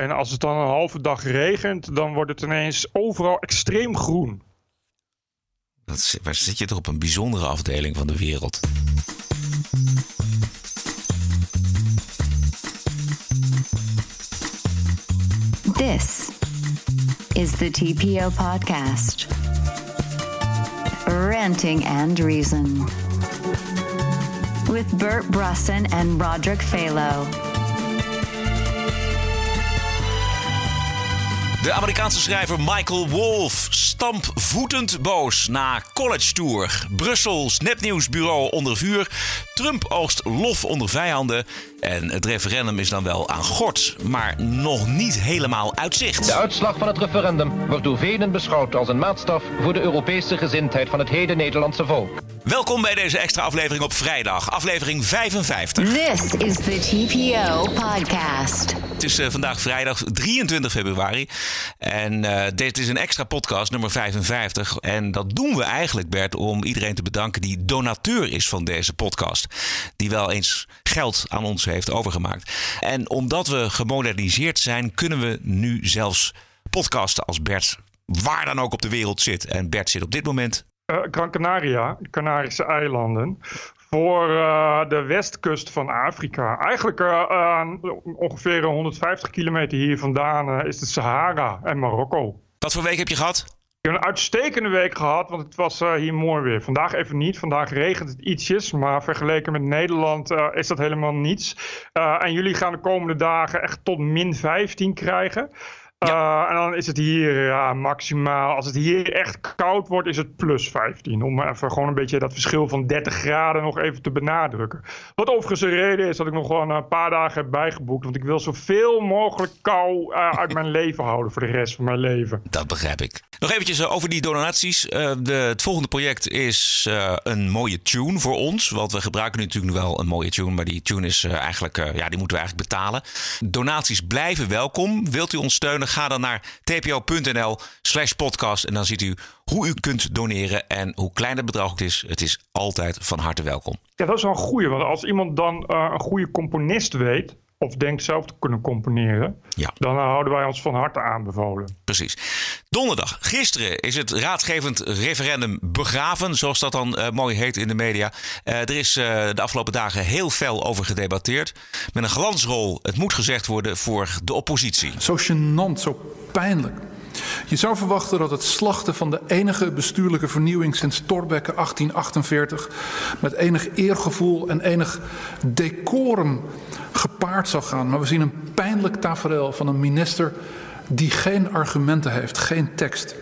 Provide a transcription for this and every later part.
En als het dan een halve dag regent, dan wordt het ineens overal extreem groen. Dat is, waar zit je toch op een bijzondere afdeling van de wereld? This is the TPO podcast. Ranting and Reason. With Bert Brusson and Roderick Phalo. De Amerikaanse schrijver Michael Wolff stampvoetend boos na college tour. Brussels nepnieuwsbureau onder vuur. Trump oogst lof onder vijanden. En het referendum is dan wel aan gort, maar nog niet helemaal uit zicht. De uitslag van het referendum wordt door velen beschouwd als een maatstaf voor de Europese gezindheid van het heden Nederlandse volk. Welkom bij deze extra aflevering op vrijdag, aflevering 55. This is the TPO podcast. Het is eh, vandaag vrijdag 23 februari. En eh, dit is een extra podcast, nummer 55. En dat doen we eigenlijk, Bert, om iedereen te bedanken die donateur is van deze podcast. Die wel eens geld aan ons heeft overgemaakt. En omdat we gemoderniseerd zijn, kunnen we nu zelfs podcasten als Bert waar dan ook op de wereld zit. En Bert zit op dit moment Gran Canaria, de Canarische eilanden, voor uh, de westkust van Afrika. Eigenlijk uh, ongeveer 150 kilometer hier vandaan is de Sahara en Marokko. Wat voor week heb je gehad? Ik heb een uitstekende week gehad, want het was hier mooi weer. Vandaag even niet. Vandaag regent het ietsjes, maar vergeleken met Nederland is dat helemaal niets. En jullie gaan de komende dagen echt tot min 15 krijgen. Ja. Uh, en dan is het hier ja, maximaal. Als het hier echt koud wordt, is het plus 15. Om even gewoon een beetje dat verschil van 30 graden nog even te benadrukken. Wat overigens een reden is dat ik nog gewoon een paar dagen heb bijgeboekt. Want ik wil zoveel mogelijk kou uh, uit mijn leven houden voor de rest van mijn leven. Dat begrijp ik. Nog eventjes over die donaties. Uh, de, het volgende project is een mooie tune voor ons. Want we gebruiken nu natuurlijk wel een mooie tune. Maar die tune is eigenlijk, ja, die moeten we eigenlijk betalen. Donaties blijven welkom. Wilt u ons steunen? Ga dan naar tpo.nl slash podcast en dan ziet u hoe u kunt doneren. En hoe klein het bedrag ook is, het is altijd van harte welkom. Ja, dat is wel een goeie. Want als iemand dan uh, een goede componist weet, of denkt zelf te kunnen componeren, ja. dan houden wij ons van harte aanbevolen. Precies. Donderdag, gisteren is het raadgevend referendum begraven, zoals dat dan uh, mooi heet in de media. Uh, er is de afgelopen dagen heel fel over gedebatteerd. Met een glansrol, het moet gezegd worden, voor de oppositie. Zo gênant, zo pijnlijk. Je zou verwachten dat het slachten van de enige bestuurlijke vernieuwing sinds Thorbecke 1848 met enig eergevoel en enig decorum gepaard zou gaan. Maar we zien een pijnlijk tafereel van een minister die geen argumenten heeft, geen tekst.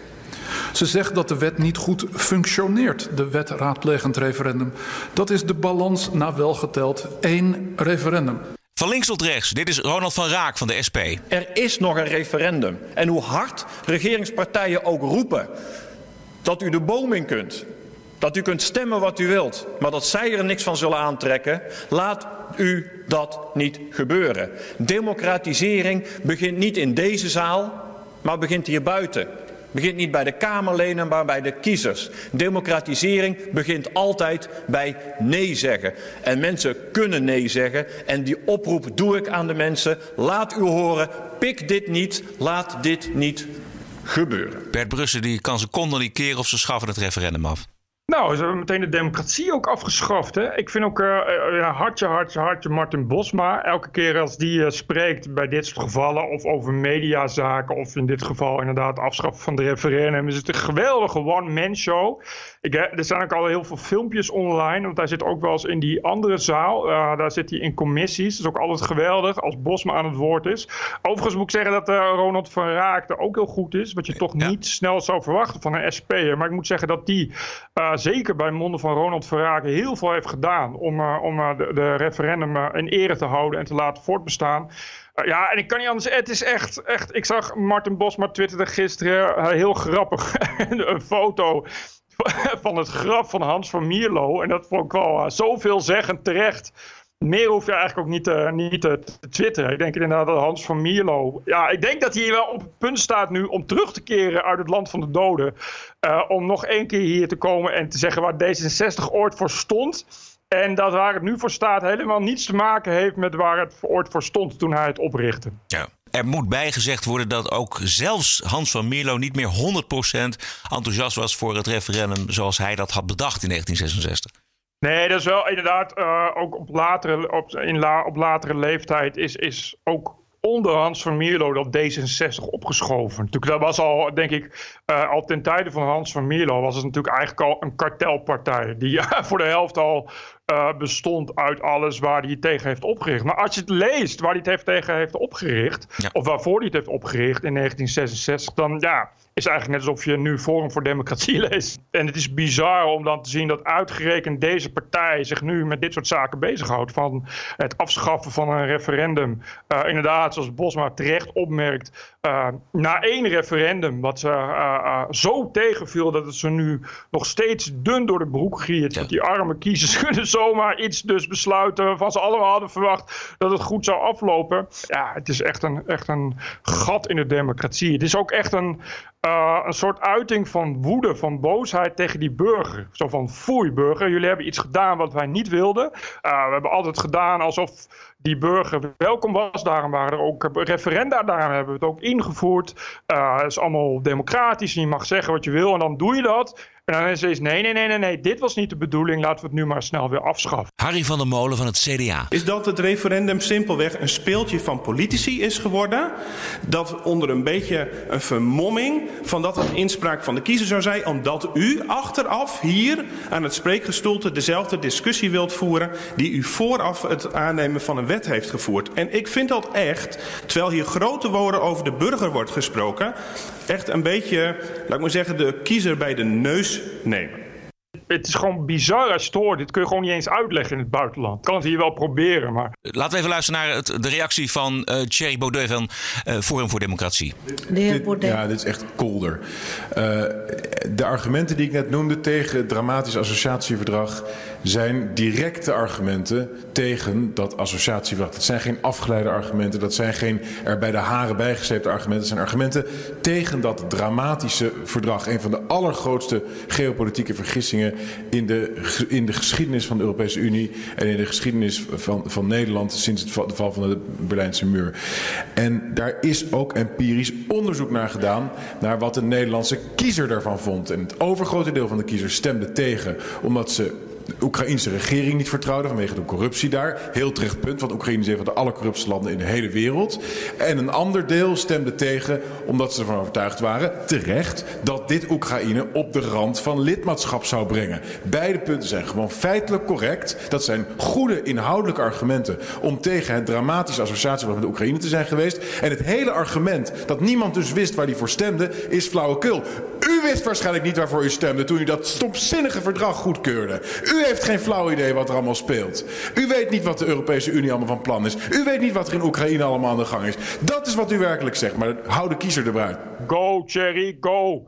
Ze zegt dat de wet niet goed functioneert, de wet raadplegend referendum. Dat is de balans na welgeteld één referendum. Van links tot rechts, dit is Ronald van Raak van de SP. Er is nog een referendum. En hoe hard regeringspartijen ook roepen dat u de boom in kunt, dat u kunt stemmen wat u wilt, maar dat zij er niks van zullen aantrekken, laat u dat niet gebeuren. Democratisering begint niet in deze zaal, maar begint hier buiten. Begint niet bij de Kamerleden, maar bij de kiezers. Democratisering begint altijd bij nee zeggen. En mensen kunnen nee zeggen. En die oproep doe ik aan de mensen. Laat u horen, pik dit niet, laat dit niet gebeuren. Bert Brussen die kan kont nog niet keren of ze schaffen het referendum af. Nou, ze hebben meteen de democratie ook afgeschaft. Hè? Ik vind ook, uh, hartje, hartje, hartje Martin Bosma. Elke keer als die uh, spreekt bij dit soort gevallen of over mediazaken... of in dit geval inderdaad afschaffen van de referendum... is het een geweldige one-man show. Ik, er zijn ook al heel veel filmpjes online. Want hij zit ook wel eens in die andere zaal. daar zit hij in commissies. Dat is ook altijd geweldig als Bosma aan het woord is. Overigens moet ik zeggen dat Ronald van Raak er ook heel goed is. Wat je toch Ja. niet snel zou verwachten van een SP'er. Maar ik moet zeggen dat die zeker bij monden van Ronald Verraken heel veel heeft gedaan om, om de, de, referendum in ere te houden en te laten voortbestaan. ja, en ik kan niet anders. Het is echt, echt. Ik zag Martin Bosma twitterde gisteren heel grappig een foto van het graf van Hans van Mierlo. En dat vond ik wel zoveel zeggend terecht. Meer hoef je eigenlijk ook niet, te, niet te, te twitteren. Ik denk inderdaad dat Hans van Mierlo... Ja, ik denk dat hij wel op het punt staat nu om terug te keren uit het land van de doden. Om nog één keer hier te komen en te zeggen waar D66 ooit voor stond. En dat waar het nu voor staat helemaal niets te maken heeft met waar het ooit voor stond toen hij het oprichtte. Ja. Er moet bijgezegd worden dat ook zelfs Hans van Mierlo niet meer 100% enthousiast was voor het referendum zoals hij dat had bedacht in 1966. Nee, dat is wel inderdaad uh, ook op latere, op, in la, op latere leeftijd is, is ook onder Hans van Mierlo dat D66 opgeschoven. Natuurlijk, dat was al, denk ik, uh, al ten tijde van Hans van Mierlo was het natuurlijk eigenlijk al een kartelpartij. Die voor de helft al uh, bestond uit alles waar hij tegen heeft opgericht. Maar als je het leest waar hij het heeft tegen heeft opgericht, ja. of waarvoor hij het heeft opgericht in 1966, dan ja, is eigenlijk net alsof je nu Forum voor Democratie leest. En het is bizar om dan te zien dat uitgerekend deze partij zich nu met dit soort zaken bezighoudt. Van het afschaffen van een referendum. Uh, inderdaad, zoals Bosma terecht opmerkt, uh, na één referendum wat ze uh, zo tegenviel dat het ze nu nog steeds dun door de broek giert. Ja. Dat die arme kiezers kunnen zomaar iets dus besluiten waarvan ze allemaal hadden verwacht dat het goed zou aflopen. Ja, het is echt een, echt een gat in de democratie. Het is ook echt een, uh, een soort uiting van woede, van boosheid tegen die burger. Zo van, foei burger, jullie hebben iets gedaan wat wij niet wilden. Uh, we hebben altijd gedaan alsof die burger welkom was. Daarom waren er ook referenda, daarom hebben we het ook ingevoerd. Het is allemaal democratisch je mag zeggen wat je wil en dan doe je dat. En dan is het nee, nee, nee, nee, nee, dit was niet de bedoeling. Laten we het nu maar snel weer afschaffen. Harry van der Molen van het CDA. Is dat het referendum simpelweg een speeltje van politici is geworden? Dat onder een beetje een vermomming van dat het inspraak van de kiezer zou zijn, omdat u achteraf hier aan het spreekgestoelte dezelfde discussie wilt voeren die u vooraf het aannemen van een wet heeft gevoerd. En ik vind dat echt, terwijl hier grote woorden over de burger wordt gesproken, echt een beetje, laat ik maar zeggen, de kiezer bij de neus nemen. Het is gewoon bizar als stoor. Dit kun je gewoon niet eens uitleggen in het buitenland. Ik kan het hier wel proberen, maar... Laten we even luisteren naar het, de reactie van uh, Thierry Baudet van uh, Forum voor Democratie. De heer Baudet. Ja, dit is echt kolder. Uh, de argumenten die ik net noemde tegen het dramatisch associatieverdrag... zijn directe argumenten tegen dat associatieverdrag. Dat zijn geen afgeleide argumenten. Dat zijn geen er bij de haren bijgezepte argumenten. Dat zijn argumenten tegen dat dramatische verdrag. Een van de allergrootste geopolitieke vergissingen in de, in de geschiedenis van de Europese Unie en in de geschiedenis van, van Nederland sinds het de val van de Berlijnse muur. En daar is ook empirisch onderzoek naar gedaan naar wat de Nederlandse kiezer daarvan vond. En het overgrote deel van de kiezers stemde tegen omdat ze de Oekraïnse regering niet vertrouwde vanwege de corruptie daar. Heel terecht punt, want Oekraïne is een van de allercorruptste landen in de hele wereld. En een ander deel stemde tegen omdat ze ervan overtuigd waren, terecht, dat dit Oekraïne op de rand van lidmaatschap zou brengen. Beide punten zijn gewoon feitelijk correct. Dat zijn goede inhoudelijke argumenten om tegen het dramatische associatieverdrag met Oekraïne te zijn geweest. En het hele argument dat niemand dus wist waar hij voor stemde, is flauwekul. U wist waarschijnlijk niet waarvoor u stemde toen u dat stomzinnige verdrag goedkeurde. U heeft geen flauw idee wat er allemaal speelt. U weet niet wat de Europese Unie allemaal van plan is. U weet niet wat er in Oekraïne allemaal aan de gang is. Dat is wat u werkelijk zegt, maar hou de kiezer erbij. Go, Cherry, go.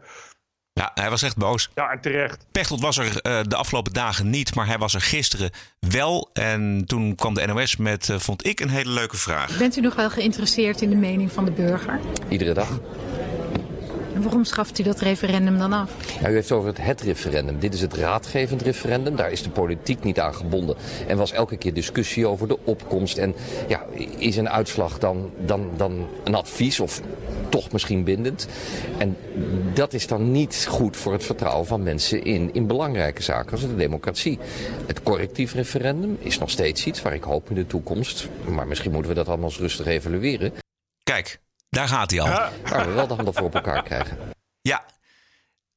Ja, hij was echt boos. Ja, en terecht. Pechtold was er uh, de afgelopen dagen niet, maar hij was er gisteren wel. En toen kwam de NOS met, uh, vond ik, een hele leuke vraag. Bent u nog wel geïnteresseerd in de mening van de burger? Iedere dag. En waarom schaft u dat referendum dan af? Ja, u heeft het over het, het referendum. Dit is het raadgevend referendum. Daar is de politiek niet aan gebonden. En was elke keer discussie over de opkomst. En ja, is een uitslag dan, dan, dan een advies of toch misschien bindend? En dat is dan niet goed voor het vertrouwen van mensen in, in belangrijke zaken als de democratie. Het correctief referendum is nog steeds iets waar ik hoop in de toekomst. Maar misschien moeten we dat allemaal eens rustig evalueren. Kijk, daar gaat hij al. Ja. Waar we wel de handen voor op elkaar krijgen. Ja.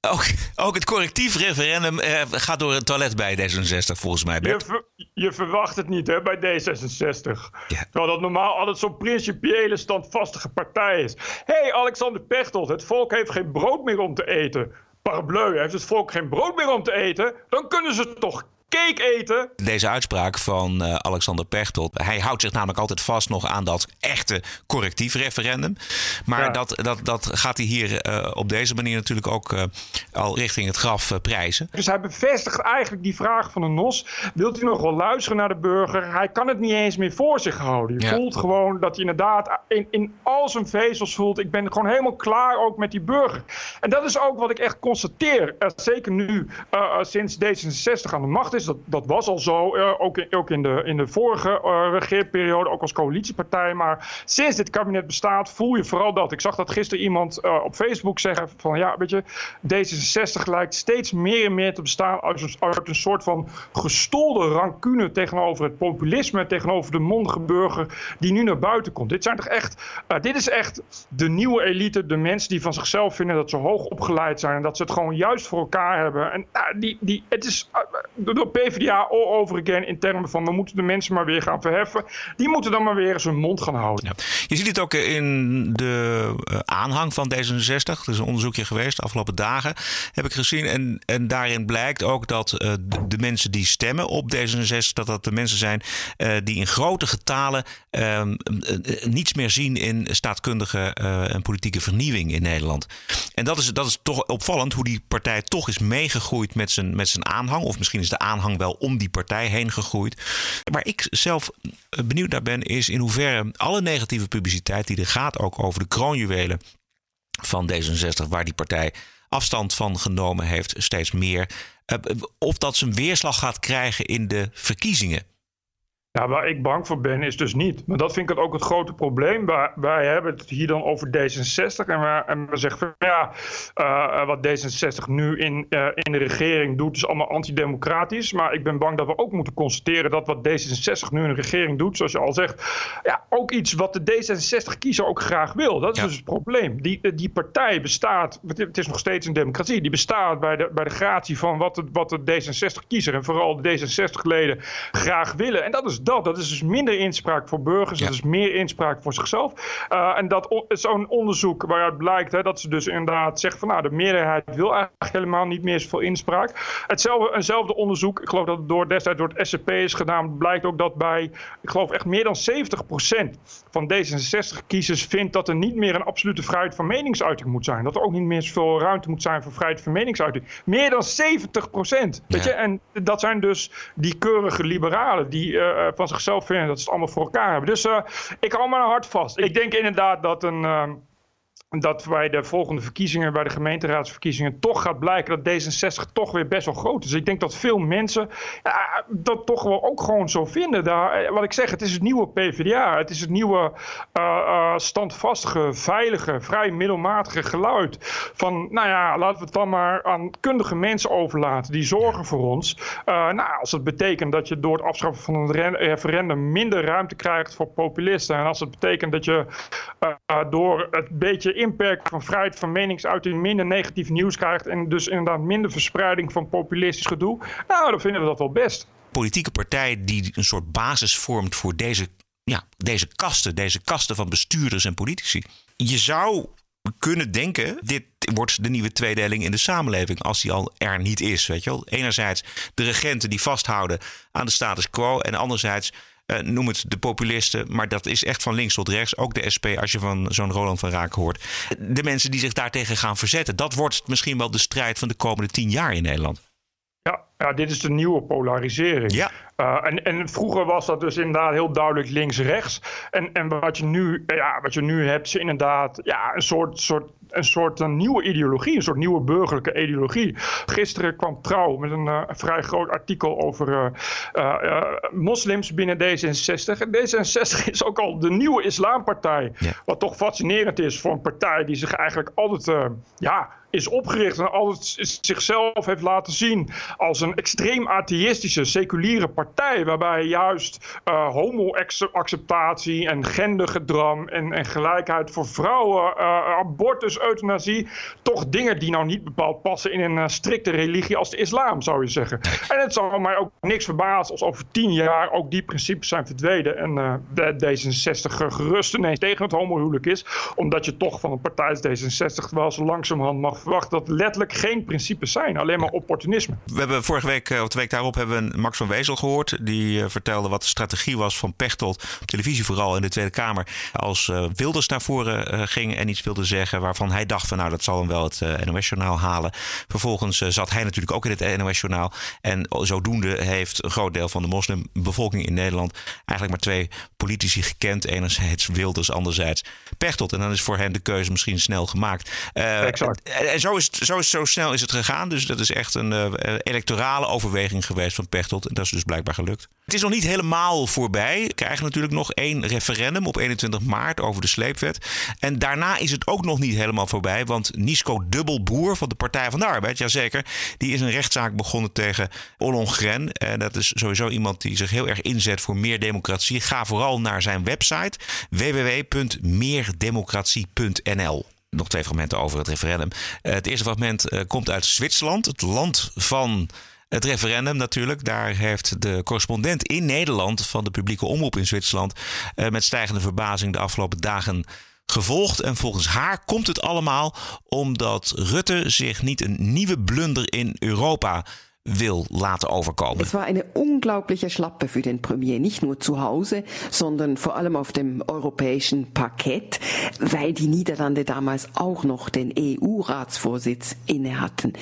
Ook, ook het correctief referendum eh, gaat door het toilet bij D66 volgens mij. Je, ver, je, verwacht het niet hè, bij D66. Ja. Terwijl dat normaal altijd zo'n principiële standvastige partij is. Hé hey, Alexander Pechtold, het volk heeft geen brood meer om te eten. Parbleu, heeft het volk geen brood meer om te eten? Dan kunnen ze toch cake eten. Deze uitspraak van uh, Alexander Pechtold. Hij houdt zich namelijk altijd vast nog aan dat echte correctief referendum. Maar ja. dat, dat, dat gaat hij hier uh, op deze manier natuurlijk ook uh, al richting het graf prijzen. Dus hij bevestigt eigenlijk die vraag van de NOS. Wilt u nog wel luisteren naar de burger? Hij kan het niet eens meer voor zich houden. Je ja. voelt gewoon dat hij inderdaad in, in al zijn vezels voelt. Ik ben gewoon helemaal klaar ook met die burger. En dat is ook wat ik echt constateer. zeker nu sinds D66 aan de macht is Dat, dat was al zo, uh, ook, in, in, de, in de vorige uh, regeerperiode, ook als coalitiepartij. Maar sinds dit kabinet bestaat, voel je vooral dat. Ik zag dat gisteren iemand uh, op Facebook zeggen van ja, weet je, D66 lijkt steeds meer en meer te bestaan uit een, soort van gestolde rancune tegenover het populisme, tegenover de mondige burger die nu naar buiten komt. Dit zijn toch echt, dit is echt de nieuwe elite, de mensen die van zichzelf vinden dat ze hoog opgeleid zijn en dat ze het gewoon juist voor elkaar hebben. En die, die, het is PvdA all over again in termen van we moeten de mensen maar weer gaan verheffen. Die moeten dan maar weer eens hun mond gaan houden. Je ziet het ook in de eh, aanhang van D66. Er is een onderzoekje geweest de afgelopen dagen, heb ik gezien. En, en daarin blijkt ook dat uh, de mensen die stemmen op D66, dat dat de mensen zijn die in grote getalen uh, niets meer zien in staatkundige en politieke vernieuwing in Nederland. En dat is, dat is toch opvallend hoe die partij toch is meegegroeid met zijn, met zijn aanhang. Of misschien is de aanhang wel om die partij heen gegroeid. Waar ik zelf eh, benieuwd naar ben, is in hoeverre alle negatieve publiciteit die er gaat, ook over de kroonjuwelen van D66, waar die partij afstand van genomen heeft, steeds meer. Eh, of dat zijn weerslag gaat krijgen in de verkiezingen. Ja, waar ik bang voor ben, is dus niet. Maar dat vind ik ook het grote probleem. Wij, wij hebben het hier dan over D66. En we, en we zeggen van ja, uh, wat D66 nu in, uh, in de regering doet, is allemaal antidemocratisch. Maar ik ben bang dat we ook moeten constateren dat wat D66 nu in de regering doet, zoals je al zegt, ja, ook iets wat de D66-kiezer ook graag wil. Dat is ja. dus het probleem. Die, die partij bestaat, het is nog steeds een democratie, die bestaat bij de, bij de gratie van wat de, wat de D66-kiezer en vooral de D66-leden graag willen. En dat is dat. Dat is dus minder inspraak voor burgers. Ja. Dat is meer inspraak voor zichzelf. Uh, en dat zo'n onderzoek waaruit blijkt hè, dat ze dus inderdaad zegt van nou de meerderheid wil eigenlijk helemaal niet meer zoveel inspraak. Hetzelfde, eenzelfde onderzoek, ik geloof dat het door, destijds door het SCP is gedaan, blijkt ook dat bij, ik geloof echt meer dan 70% van D66-kiezers vindt dat er niet meer een absolute vrijheid van meningsuiting moet zijn. Dat er ook niet meer zoveel ruimte moet zijn voor vrijheid van meningsuiting. Meer dan 70%. Weet ja. je? En dat zijn dus die keurige liberalen die uh, van zichzelf vinden dat ze het allemaal voor elkaar hebben. Dus uh, ik hou mijn hart vast. Ik denk inderdaad dat een. Dat bij de volgende verkiezingen, bij de gemeenteraadsverkiezingen, toch gaat blijken dat D66 toch weer best wel groot is. Ik denk dat veel mensen dat toch wel ook gewoon zo vinden. Daar, wat ik zeg, het is het nieuwe PvdA. Het is het nieuwe uh, standvastige, veilige, vrij middelmatige geluid. Van, nou ja, laten we het dan maar aan kundige mensen overlaten. Die zorgen voor ons. Nou, als het betekent dat je door het afschaffen van een referendum minder ruimte krijgt voor populisten. En als het betekent dat je door het beetje inperken van vrijheid van meningsuiting minder negatief nieuws krijgt en dus inderdaad minder verspreiding van populistisch gedoe, nou, dan vinden we dat wel best. Politieke partij die een soort basis vormt voor deze, ja, deze kasten, deze kasten van bestuurders en politici. Je zou kunnen denken, dit wordt de nieuwe tweedeling in de samenleving als die al er niet is. Weet je wel? Enerzijds de regenten die vasthouden aan de status quo en anderzijds uh, noem het de populisten, maar dat is echt van links tot rechts. Ook de SP, als je van zo'n Roland van Raak hoort. De mensen die zich daartegen gaan verzetten. Dat wordt misschien wel de strijd van de komende tien jaar in Nederland. Ja, ja dit is de nieuwe polarisering. Ja. Uh, en, en vroeger was dat dus inderdaad heel duidelijk links-rechts. En, en wat, je nu, ja, wat je nu hebt, is inderdaad ja, een soort, soort een soort een nieuwe ideologie, een soort nieuwe burgerlijke ideologie. Gisteren kwam Trouw met een uh, vrij groot artikel over uh, uh, moslims binnen D66. En D66 is ook al de nieuwe islampartij. Ja. Wat toch fascinerend is voor een partij die zich eigenlijk altijd ja, is opgericht en altijd zichzelf heeft laten zien als een extreem atheïstische, seculiere partij. Waarbij juist uh, homo-acceptatie en gendergedram en, en gelijkheid voor vrouwen, uh, abortus, euthanasie, toch dingen die nou niet bepaald passen in een uh, strikte religie als de islam, zou je zeggen. En het zal mij ook niks verbazen als over tien jaar ook die principes zijn verdwenen en de D66 gerust ineens tegen het homohuwelijk is, omdat je toch van een partij als D66 wel zo langzamerhand mag verwacht dat letterlijk geen principes zijn, alleen maar opportunisme. We hebben vorige week, of de week daarop, hebben we Max van Wezel gehoord. Die uh, vertelde wat de strategie was van Pechtold, op televisie vooral in de Tweede Kamer. Als uh, Wilders naar voren ging en iets wilde zeggen waarvan hij dacht van nou dat zal hem wel het NOS-journaal halen. Vervolgens zat hij natuurlijk ook in het NOS-journaal. En zodoende heeft een groot deel van de moslimbevolking in Nederland eigenlijk maar twee politici gekend. Enerzijds Wilders, anderzijds Pechtold. En dan is voor hen de keuze misschien snel gemaakt. exact. En zo, is het, zo, zo snel is het gegaan. Dus dat is echt een uh, electoraal morale overweging geweest van Pechtold. En dat is dus blijkbaar gelukt. Het is nog niet helemaal voorbij. We krijgen natuurlijk nog één referendum op 21 maart over de sleepwet. En daarna is het ook nog niet helemaal voorbij. Want Nisco Dubbelbroer van de Partij van de Arbeid, jazeker, die is een rechtszaak begonnen tegen Ollongren. En dat is sowieso iemand die zich heel erg inzet voor meer democratie. Ga vooral naar zijn website www.meerdemocratie.nl nog twee fragmenten over het referendum. Eh, het eerste fragment eh, komt uit Zwitserland, het land van het referendum natuurlijk. Daar heeft de correspondent in Nederland van de publieke omroep in Zwitserland eh, met stijgende verbazing de afgelopen dagen gevolgd. En volgens haar komt het allemaal omdat Rutte zich niet een nieuwe blunder in Europa will laten overkommen. Es war eine unglaubliche Schlappe für den Premier, nicht nur zu Hause, sondern vor allem auf dem europäischen Parkett, weil die Niederlande damals auch noch den EU-Ratsvorsitz inne hatten.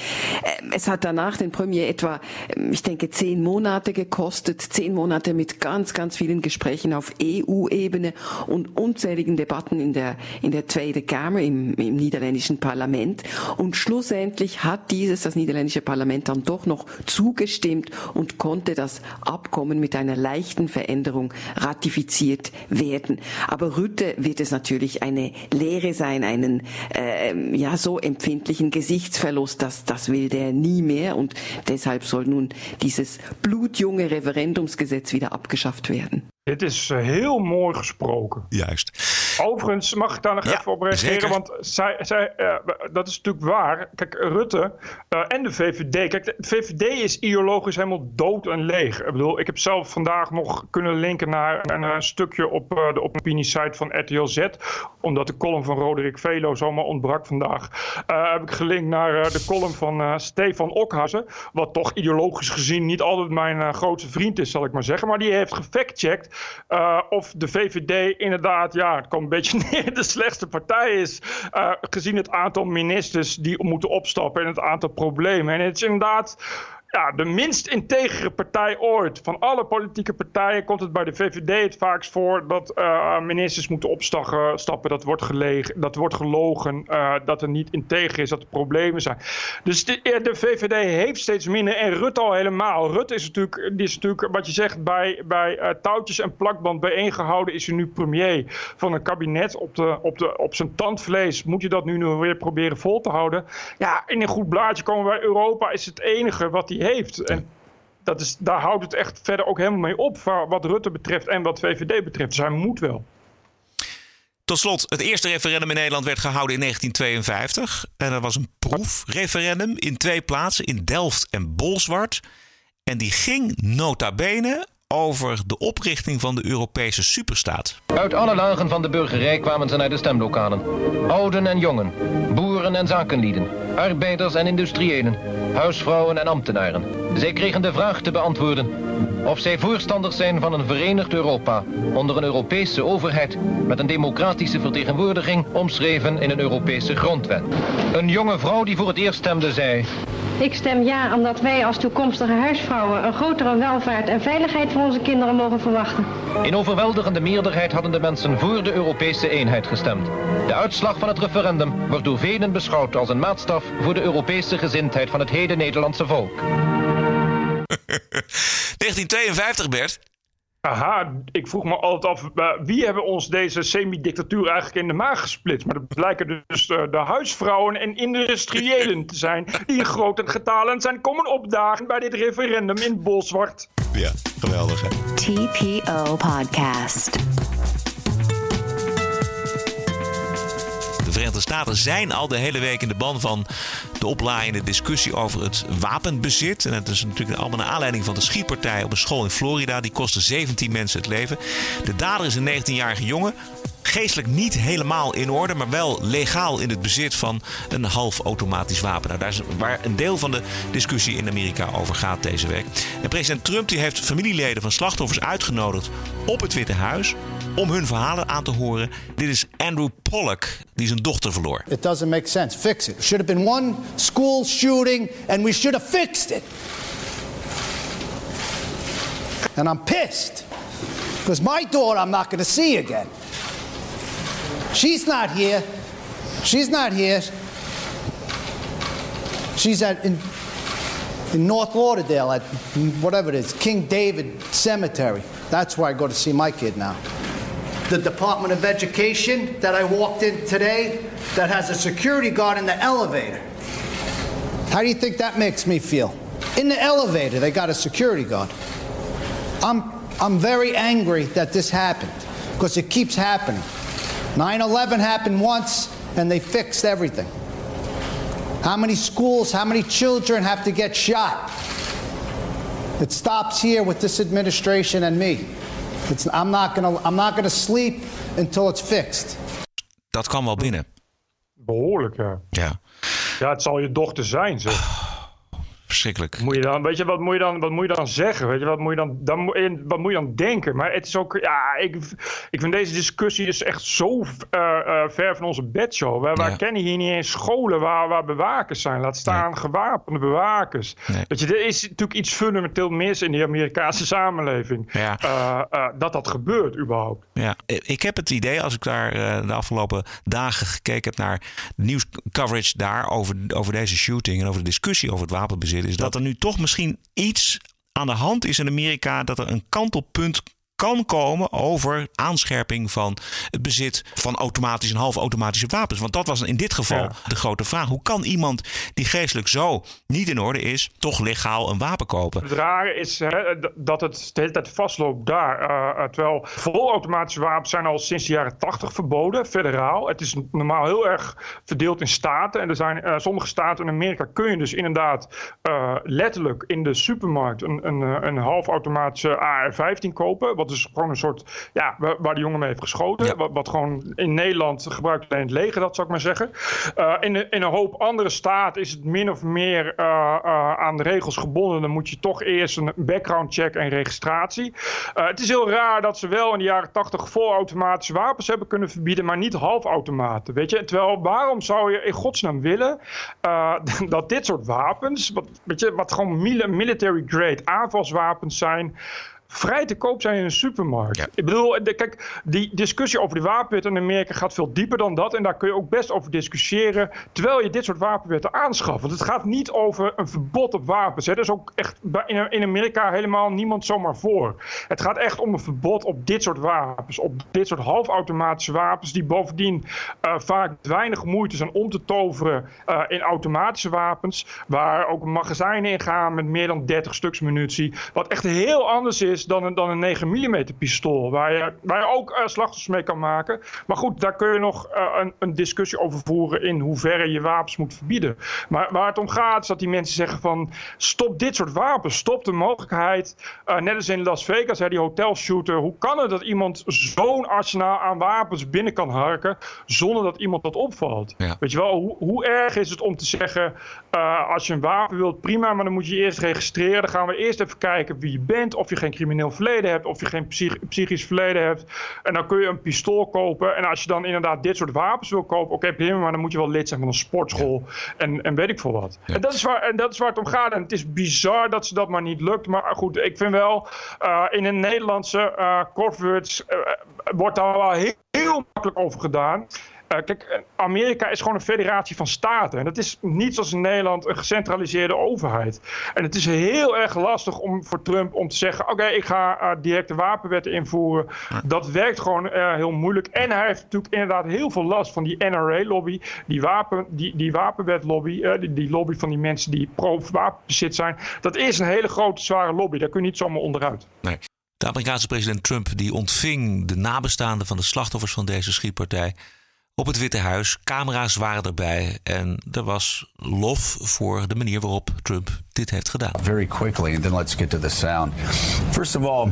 Ähm, es hat danach den Premier etwa, ähm, ich denke, zehn Monate gekostet, zehn Monate mit ganz, ganz vielen Gesprächen auf EU-Ebene und unzähligen Debatten in der, in der Tweede Kamer, im, im niederländischen Parlament. Und schlussendlich hat dieses, das niederländische Parlament, dann doch noch zugestimmt und konnte das Abkommen mit einer leichten Veränderung ratifiziert werden. Aber Rütte wird es natürlich eine Lehre sein, einen äh, ja so empfindlichen Gesichtsverlust, dass das will der nie mehr und deshalb soll nun dieses blutjunge Referendumsgesetz wieder abgeschafft werden. Dit is eh, heel mooi gesproken. Juist. Overigens mag ik daar nog Ja, even op reageren, zeker. want zij, zij, eh, dat is natuurlijk waar. Kijk, Rutte eh, en de VVD. Kijk, de VVD is ideologisch helemaal dood en leeg. Ik bedoel, ik heb zelf vandaag nog kunnen linken naar een, stukje op eh, de opiniesite van RTL Z. Omdat de column van Roderick Velo zomaar ontbrak vandaag. heb ik gelinkt naar de column van Stefan Okhazen. Wat toch ideologisch gezien niet altijd mijn grootste vriend is, zal ik maar zeggen. Maar die heeft gefactcheckt eh, of de VVD inderdaad, ja, kwam een beetje neer, de slechtste partij is. eh, gezien het aantal ministers die moeten opstappen en het aantal problemen. En het is inderdaad ja, de minst integere partij ooit. Van alle politieke partijen komt het bij de VVD het vaakst voor dat eh, ministers moeten opstappen. Stappen, dat, wordt gelegen, dat wordt gelogen, eh, dat er niet integer is, dat er problemen zijn. Dus de, eh, VVD heeft steeds minder en Rutte al helemaal. Rutte is natuurlijk, die is natuurlijk wat je zegt, bij, bij touwtjes en plakband bijeengehouden is hij nu premier van een kabinet op, de, op, de, op zijn tandvlees. Moet je dat nu weer proberen vol te houden? Ja, in een goed blaadje komen wij Europa is het enige wat hij heeft. En dat is, daar houdt het echt verder ook helemaal mee op, wa- wat Rutte betreft en wat VVD betreft. Dus hij moet wel. Tot slot, het eerste referendum in Nederland werd gehouden in 1952. En dat was een proefreferendum in twee plaatsen, in Delft en Bolsward. En die ging nota bene over de oprichting van de Europese superstaat. Uit alle lagen van de burgerij kwamen ze naar de stemlokalen. Ouden en jongen, boeren en zakenlieden, arbeiders en industriëlen, huisvrouwen en ambtenaren. Zij kregen de vraag te beantwoorden of zij voorstanders zijn van een verenigd Europa onder een Europese overheid met een democratische vertegenwoordiging omschreven in een Europese grondwet. Een jonge vrouw die voor het eerst stemde zei... Ik stem ja omdat wij als toekomstige huisvrouwen een grotere welvaart en veiligheid voor onze kinderen mogen verwachten. In overweldigende meerderheid hadden de mensen voor de Europese eenheid gestemd. De uitslag van het referendum wordt door velen beschouwd als een maatstaf voor de Europese gezindheid van het heden Nederlandse volk. 1952, Bert. Aha, ik vroeg me altijd af, eh, wie hebben ons deze semi-dictatuur eigenlijk in de maag gesplitst? Maar dat blijken dus eh, de huisvrouwen en industriëlen te zijn die in grote getalen zijn komen opdagen bij dit referendum in Bolsward. Ja, geweldig hè. TPO Podcast. De Verenigde Staten zijn al de hele week in de ban van de oplaaiende discussie over het wapenbezit. En het is natuurlijk allemaal naar aanleiding van de schietpartij op een school in Florida. Die kostte 17 mensen het leven. De dader is een 19-jarige jongen. Geestelijk niet helemaal in orde, maar wel legaal in het bezit van een half automatisch wapen. Nou, daar is waar een deel van de discussie in Amerika over gaat deze week. En president Trump die heeft familieleden van slachtoffers uitgenodigd op het Witte Huis om hun verhalen aan te horen. Dit is Andrew Pollock, die zijn dochter verloor. It doesn't make sense. Fix it. Should have been one school shooting, and we should have fixed it. And I'm pissed because my daughter I'm not going to see again. She's not here. She's not here. She's at in in North Lauderdale at whatever it is, King David Cemetery. That's where I go to see my kid now. The Department of Education that I walked in today that has a security guard in the elevator. How do you think that makes me feel? In the elevator, they got a security guard. I'm, I'm very angry that this happened because it keeps happening. 9 11 happened once and they fixed everything. How many schools, how many children have to get shot? It stops here with this administration and me. It's, I'm not gonna, I'm not gonna sleep until it's fixed. Dat kwam wel binnen. Behoorlijk, ja. Ja. Ja, het zal je dochter zijn, zeg. Verschrikkelijk. Moet je dan, weet je, wat moet je dan, wat moet je dan zeggen? Weet je, wat moet je dan, dan, wat moet je dan denken? Maar het is ook, ja, ik, ik vind deze discussie is echt zo eh, eh, ver van onze bedshow. Wij, kennen hier niet eens scholen waar, waar bewakers zijn. Laat staan gewapende bewakers. Weet je, er is natuurlijk iets fundamenteel mis in die Amerikaanse samenleving. Ja. Eh, dat dat gebeurt überhaupt. Ja, ik heb het idee, als ik daar de afgelopen dagen gekeken heb naar nieuwscoverage daar over, over deze shooting en over de discussie over het wapenbezit, is dat er nu toch misschien iets aan de hand is in Amerika dat er een kantelpunt kan komen over aanscherping van het bezit van automatische en halfautomatische wapens. Want dat was in dit geval Ja. de grote vraag. Hoe kan iemand die geestelijk zo niet in orde is, toch legaal een wapen kopen? Het rare is hè, dat het de hele tijd vastloopt daar. eh, terwijl volautomatische wapens zijn al sinds de jaren 80 verboden, federaal. Het is normaal heel erg verdeeld in staten. En er zijn eh, sommige staten in Amerika kun je dus inderdaad letterlijk in de supermarkt een, een, een halfautomatische AR-15 kopen. Wat dus gewoon een soort, ja, waar, waar de jongen mee heeft geschoten. Wat, wat gewoon in Nederland gebruikt alleen het leger, dat zou ik maar zeggen. Eh, in, een- in een hoop andere staten is het min of meer eh, eh, aan de regels gebonden. Dan moet je toch eerst een background check en registratie. Het is heel raar dat ze wel in de jaren 80 volautomatische wapens hebben kunnen verbieden, maar niet halfautomaten. Weet je, terwijl waarom zou je in godsnaam willen dat dit soort wapens, wat, weet je, wat gewoon mili- military grade aanvalswapens zijn vrij te koop zijn in een supermarkt. Ik bedoel, de- kijk, die discussie over de wapenwet in Amerika gaat veel dieper dan dat. En daar kun je ook best over discussiëren terwijl je dit soort wapenwetten aanschaft. Want het gaat niet over een verbod op wapens. Hè. Er is ook echt in Amerika helemaal niemand zomaar voor. Het gaat echt om een verbod op dit soort wapens. Op dit soort halfautomatische wapens die bovendien eh, vaak weinig moeite zijn om te toveren eh, in automatische wapens. Waar ook magazijnen in gaan met meer dan 30 stuks munitie. Wat echt heel anders is dan een, dan een 9 mm pistool. Waar je, waar je ook eh, slachtoffers mee kan maken. Maar goed, daar kun je nog eh, een, een discussie over voeren in hoeverre je wapens moet verbieden. Maar waar het om gaat is dat die mensen zeggen van stop dit soort wapens. Stop de mogelijkheid. eh, net als in Las Vegas, hè, die hotelshooter. Hoe kan het dat iemand zo'n arsenaal aan wapens binnen kan harken zonder dat iemand dat opvalt? Weet je wel, hoe, hoe erg is het om te zeggen als je een wapen wilt, prima, maar dan moet je je eerst registreren. Dan gaan we eerst even kijken wie je bent, of je geen crimineel verleden hebt, of je geen psych- psychisch verleden hebt. En dan kun je een pistool kopen. En als je dan inderdaad dit soort wapens wil kopen, oké prima, maar dan moet je wel lid zijn van een sportschool en, en weet ik veel wat. En, dat is waar, en dat is waar het om gaat. En het is bizar dat ze dat maar niet lukt. Maar goed, ik vind wel, eh, in een Nederlandse uh, wordt daar wel heel, heel makkelijk over gedaan. Eh, kijk, Amerika is gewoon een federatie van staten. En dat is niet zoals in Nederland een gecentraliseerde overheid. En het is heel erg lastig om voor Trump om te zeggen: oké, ik ga eh, directe wapenwetten invoeren. Dat werkt gewoon eh, heel moeilijk. En hij heeft natuurlijk inderdaad heel veel last van die NRA-lobby, die, wapen, die, die wapenwetlobby, die, die lobby van die mensen die pro-wapenbezit zijn. Dat is een hele grote, zware lobby. Daar kun je niet zomaar onderuit. Nee. De Amerikaanse president Trump die ontving de nabestaanden van de slachtoffers van deze schietpartij op het Witte Huis. Camera's waren erbij en er was lof voor de manier waarop Trump dit heeft gedaan. Very quickly, and then let's get to the sound. First of all,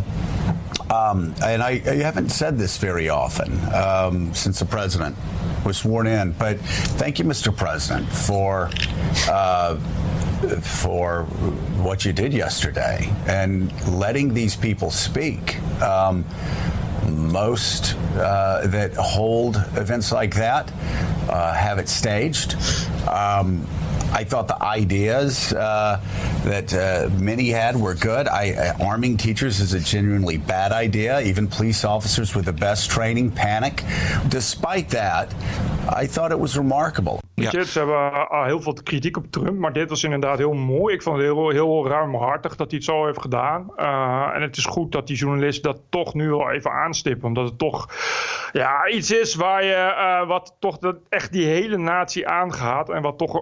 um, and I, I haven't said this very often um, since the president was sworn in, but thank you, Mr. President, for. Uh, for what you did yesterday and letting these people speak. Um, most uh, that hold events like that uh, have it staged. Um, I thought the ideas uh, that uh, many had were good. I, uh, arming teachers is a genuinely bad idea. Even police officers with the best training panic. Despite that, I thought it was remarkable. Ja. ze hebben uh, heel veel kritiek op Trump, maar dit was inderdaad heel mooi. Ik vond het heel, heel ruimhartig dat hij het zo heeft gedaan. Uh, en het is goed dat die journalist dat toch nu al even omdat het toch ja, iets is waar je, uh, wat toch dat echt die hele natie aangaat en wat toch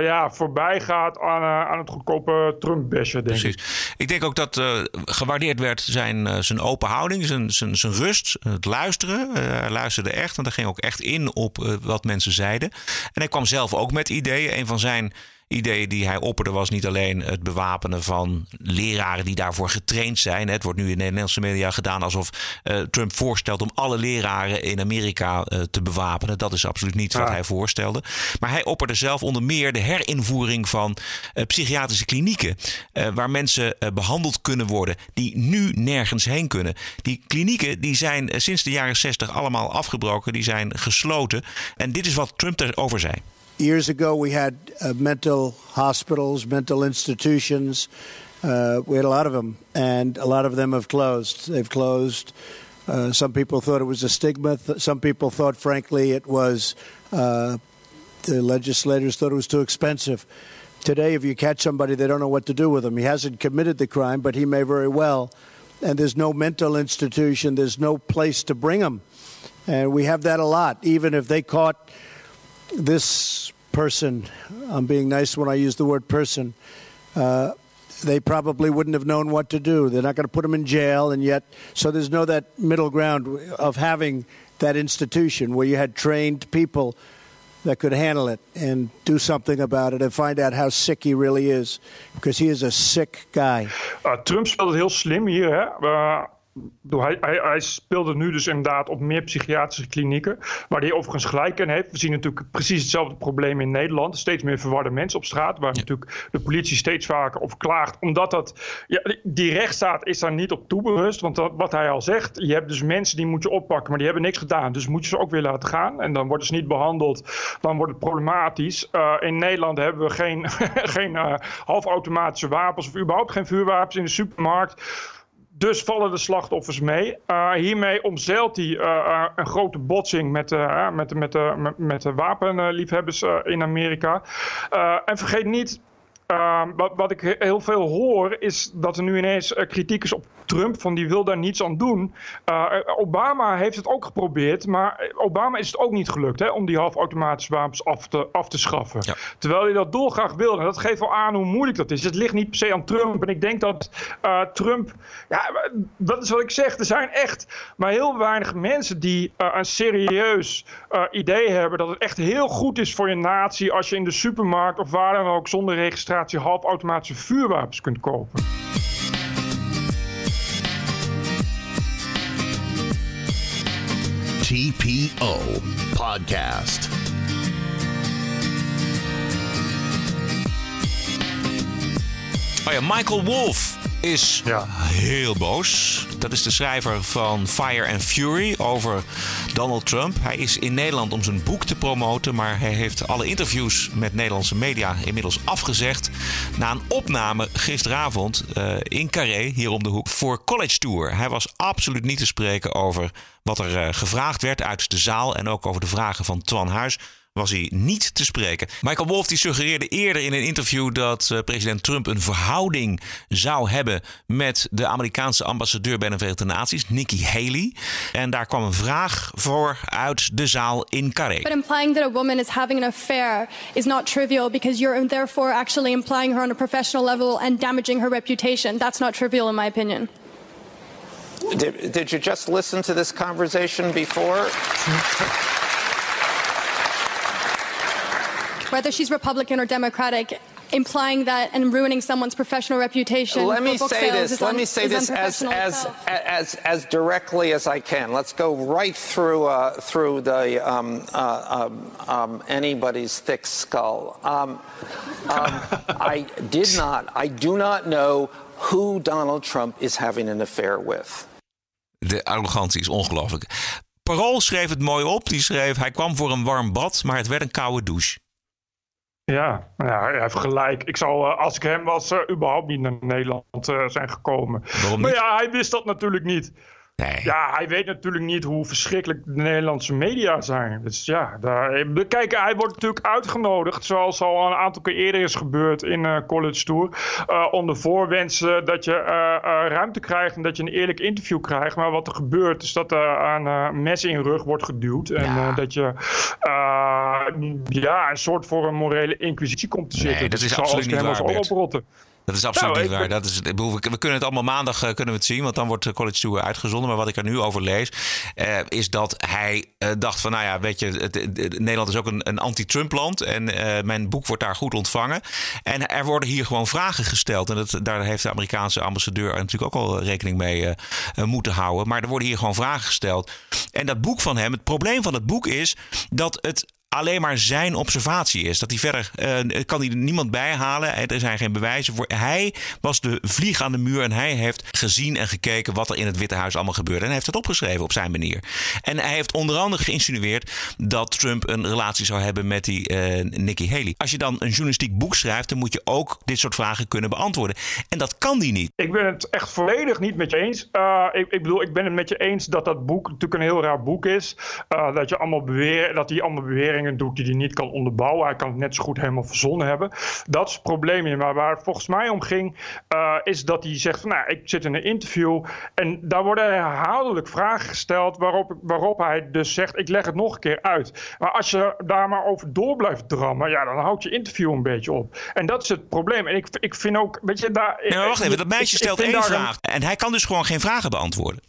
ja, voorbij gaat aan, aan het goedkope Trump-bashen, denk Precies. ik. Ik denk ook dat gewaardeerd werd zijn, zijn open houding, zijn, zijn, zijn rust, het luisteren. hij luisterde echt en daar ging ook echt in op wat mensen zeiden. En hij kwam zelf ook met ideeën. Een van zijn ideeën die hij opperde was niet alleen het bewapenen van leraren die daarvoor getraind zijn. Het wordt nu in de Nederlandse media gedaan alsof uh, Trump voorstelt om alle leraren in Amerika uh, te bewapenen. Dat is absoluut niet wat hij voorstelde. Maar hij opperde zelf onder meer de herinvoering van uh, psychiatrische klinieken. waar mensen behandeld kunnen worden die nu nergens heen kunnen. Die klinieken die zijn sinds de jaren 60 allemaal afgebroken. Die zijn gesloten. En dit is wat Trump erover zei. Years ago, we had uh, mental hospitals, mental institutions. Uh, we had a lot of them, and a lot of them have closed. They've closed. Uh, some people thought it was a stigma. Some people thought, frankly, it was uh, the legislators thought it was too expensive. Today, if you catch somebody, they don't know what to do with him. He hasn't committed the crime, but he may very well. And there's no mental institution, there's no place to bring him. And we have that a lot. Even if they caught this person, I'm being nice when I use the word person, uh, they probably wouldn't have known what to do. They're not going to put them in jail, and yet, so there's no that middle ground of having that institution where you had trained people that could handle it and do something about it and find out how sick he really is, because he is a sick guy. Uh, Trump speelt het heel slim hier, hè. Uh, Hij, hij, hij, speelde nu dus inderdaad op meer psychiatrische klinieken. Waar hij overigens gelijk in heeft. We zien natuurlijk precies hetzelfde probleem in Nederland. Steeds meer verwarde mensen op straat. Waar natuurlijk de politie steeds vaker op klaagt. Omdat dat, ja, die rechtsstaat is daar niet op toeberust. Want dat, wat hij al zegt. Je hebt dus mensen die moet je oppakken. Maar die hebben niks gedaan. Dus moet je ze ook weer laten gaan. En dan worden ze niet behandeld. Dan wordt het problematisch. Uh, in Nederland hebben we geen, geen uh, halfautomatische wapens. Of überhaupt geen vuurwapens in de supermarkt. Dus vallen de slachtoffers mee. Uh, hiermee omzeilt hij uh, een grote botsing met, uh, met, met, met, met de wapenliefhebbers in Amerika. en vergeet niet uh, wat, wat, ik heel veel hoor is dat er nu ineens uh, kritiek is op Trump, van die wil daar niets aan doen. Uh, Obama heeft het ook geprobeerd, maar Obama is het ook niet gelukt hè, om die halfautomatische wapens af te, af te schaffen. Ja. Terwijl hij dat dolgraag wilde. En dat geeft wel aan hoe moeilijk dat is. Het ligt niet per se aan Trump. En ik denk dat Trump, ja, dat is wat ik zeg, er zijn echt maar heel weinig mensen die een serieus idee hebben dat het echt heel goed is voor je natie als je in de supermarkt of waar dan ook zonder registratie halfautomatische vuurwapens kunt kopen. TPO Podcast. Oh ja, Michael Wolff is ja. heel boos. Dat is de schrijver van Fire and Fury over Donald Trump. Hij is in Nederland om zijn boek te promoten, maar hij heeft alle interviews met Nederlandse media inmiddels afgezegd. Na een opname gisteravond uh, in Carré, hier om de hoek, voor College Tour. Hij was absoluut niet te spreken over wat er uh, gevraagd werd uit de zaal en ook over de vragen van Twan Huis was hij niet te spreken. Michael Wolff die suggereerde eerder in een interview dat uh, president Trump een verhouding zou hebben met de Amerikaanse ambassadeur bij de Verenigde Naties, Nikki Haley. En daar kwam een vraag voor uit de zaal in Carré. But implying that a woman is having an affair is not trivial because you're therefore actually implying her on a professional level and damaging her reputation. That's not trivial in my opinion. Did, did you just listen to this conversation before? whether she's Republican or Democratic, implying that and ruining someone's professional reputation. Let me say this. Let me say this as as, as as directly as I can. Let's go right through uh, through the um, uh, um, um, anybody's thick skull. Um, um, I did not. I do not know who Donald Trump is having an affair with. De arrogantie is ongelooflijk. Parool schreef het mooi op. Die schreef: hij kwam voor een warm bad, maar het werd een koude douche. Ja, ja, hij heeft gelijk. Ik zou, uh, als ik hem was, uh, überhaupt niet naar Nederland uh, zijn gekomen. Waarom maar ja, hij wist dat natuurlijk niet. Ja, hij weet natuurlijk niet hoe verschrikkelijk de Nederlandse media zijn. Dus ja, daar, kijk, hij wordt natuurlijk uitgenodigd, zoals al een aantal keer eerder is gebeurd in uh, College Tour, uh, onder voorwensen dat je uh, ruimte krijgt en dat je een eerlijk interview krijgt. Maar wat er gebeurt is dat er een mes in je rug wordt geduwd en dat je ja, een soort voor een morele inquisitie komt te zitten. Nee, dat dus is absoluut niet waar, oprotten. Dat is absoluut Nou, niet waar. Dat is, we kunnen het allemaal maandag eh, kunnen we het zien, want dan wordt de College Tour uitgezonden. Maar wat ik er nu over lees, eh, is dat hij eh, dacht van, nou ja, weet je, het, het- het- Nederland is ook een, een anti-Trump land en eh, mijn boek wordt daar goed ontvangen. En er worden hier gewoon vragen gesteld. En dat, daar heeft de Amerikaanse ambassadeur natuurlijk ook al rekening mee eh, eh, moeten houden. Maar er worden hier gewoon vragen gesteld. En dat boek van hem, het probleem van het boek is dat het alleen maar zijn observatie is. Dat hij verder eh, kan hij niemand bijhalen. Er zijn geen bewijzen voor. Hij was de vlieg aan de muur en hij heeft gezien en gekeken wat er in het Witte Huis allemaal gebeurde. En hij heeft het opgeschreven op zijn manier. En hij heeft onder andere geïnsinueerd dat Trump een relatie zou hebben met die eh Nikki Haley. Als je dan een journalistiek boek schrijft, dan moet je ook dit soort vragen kunnen beantwoorden. En dat kan die niet. Ik ben het echt volledig niet met je eens. Eh, ik, ik bedoel, ik ben het met je eens dat dat boek natuurlijk een heel raar boek is. Dat, je allemaal beweer, dat hij allemaal doet die hij niet kan onderbouwen. Hij kan het net zo goed helemaal verzonnen hebben. Dat is het probleem. Maar waar het volgens mij om ging, eh, is dat hij zegt van, nou, ik zit in een interview. En daar worden herhaaldelijk vragen gesteld waarop, waarop hij dus zegt, ik leg het nog een keer uit. Maar als je daar maar over door blijft drammen, ja, dan houdt je interview een beetje op. En dat is het probleem. En ik, ik vind ook, weet je, daar... Nee, wacht even, dat meisje ik stelt één een- vraag. En hij kan dus gewoon geen vragen beantwoorden.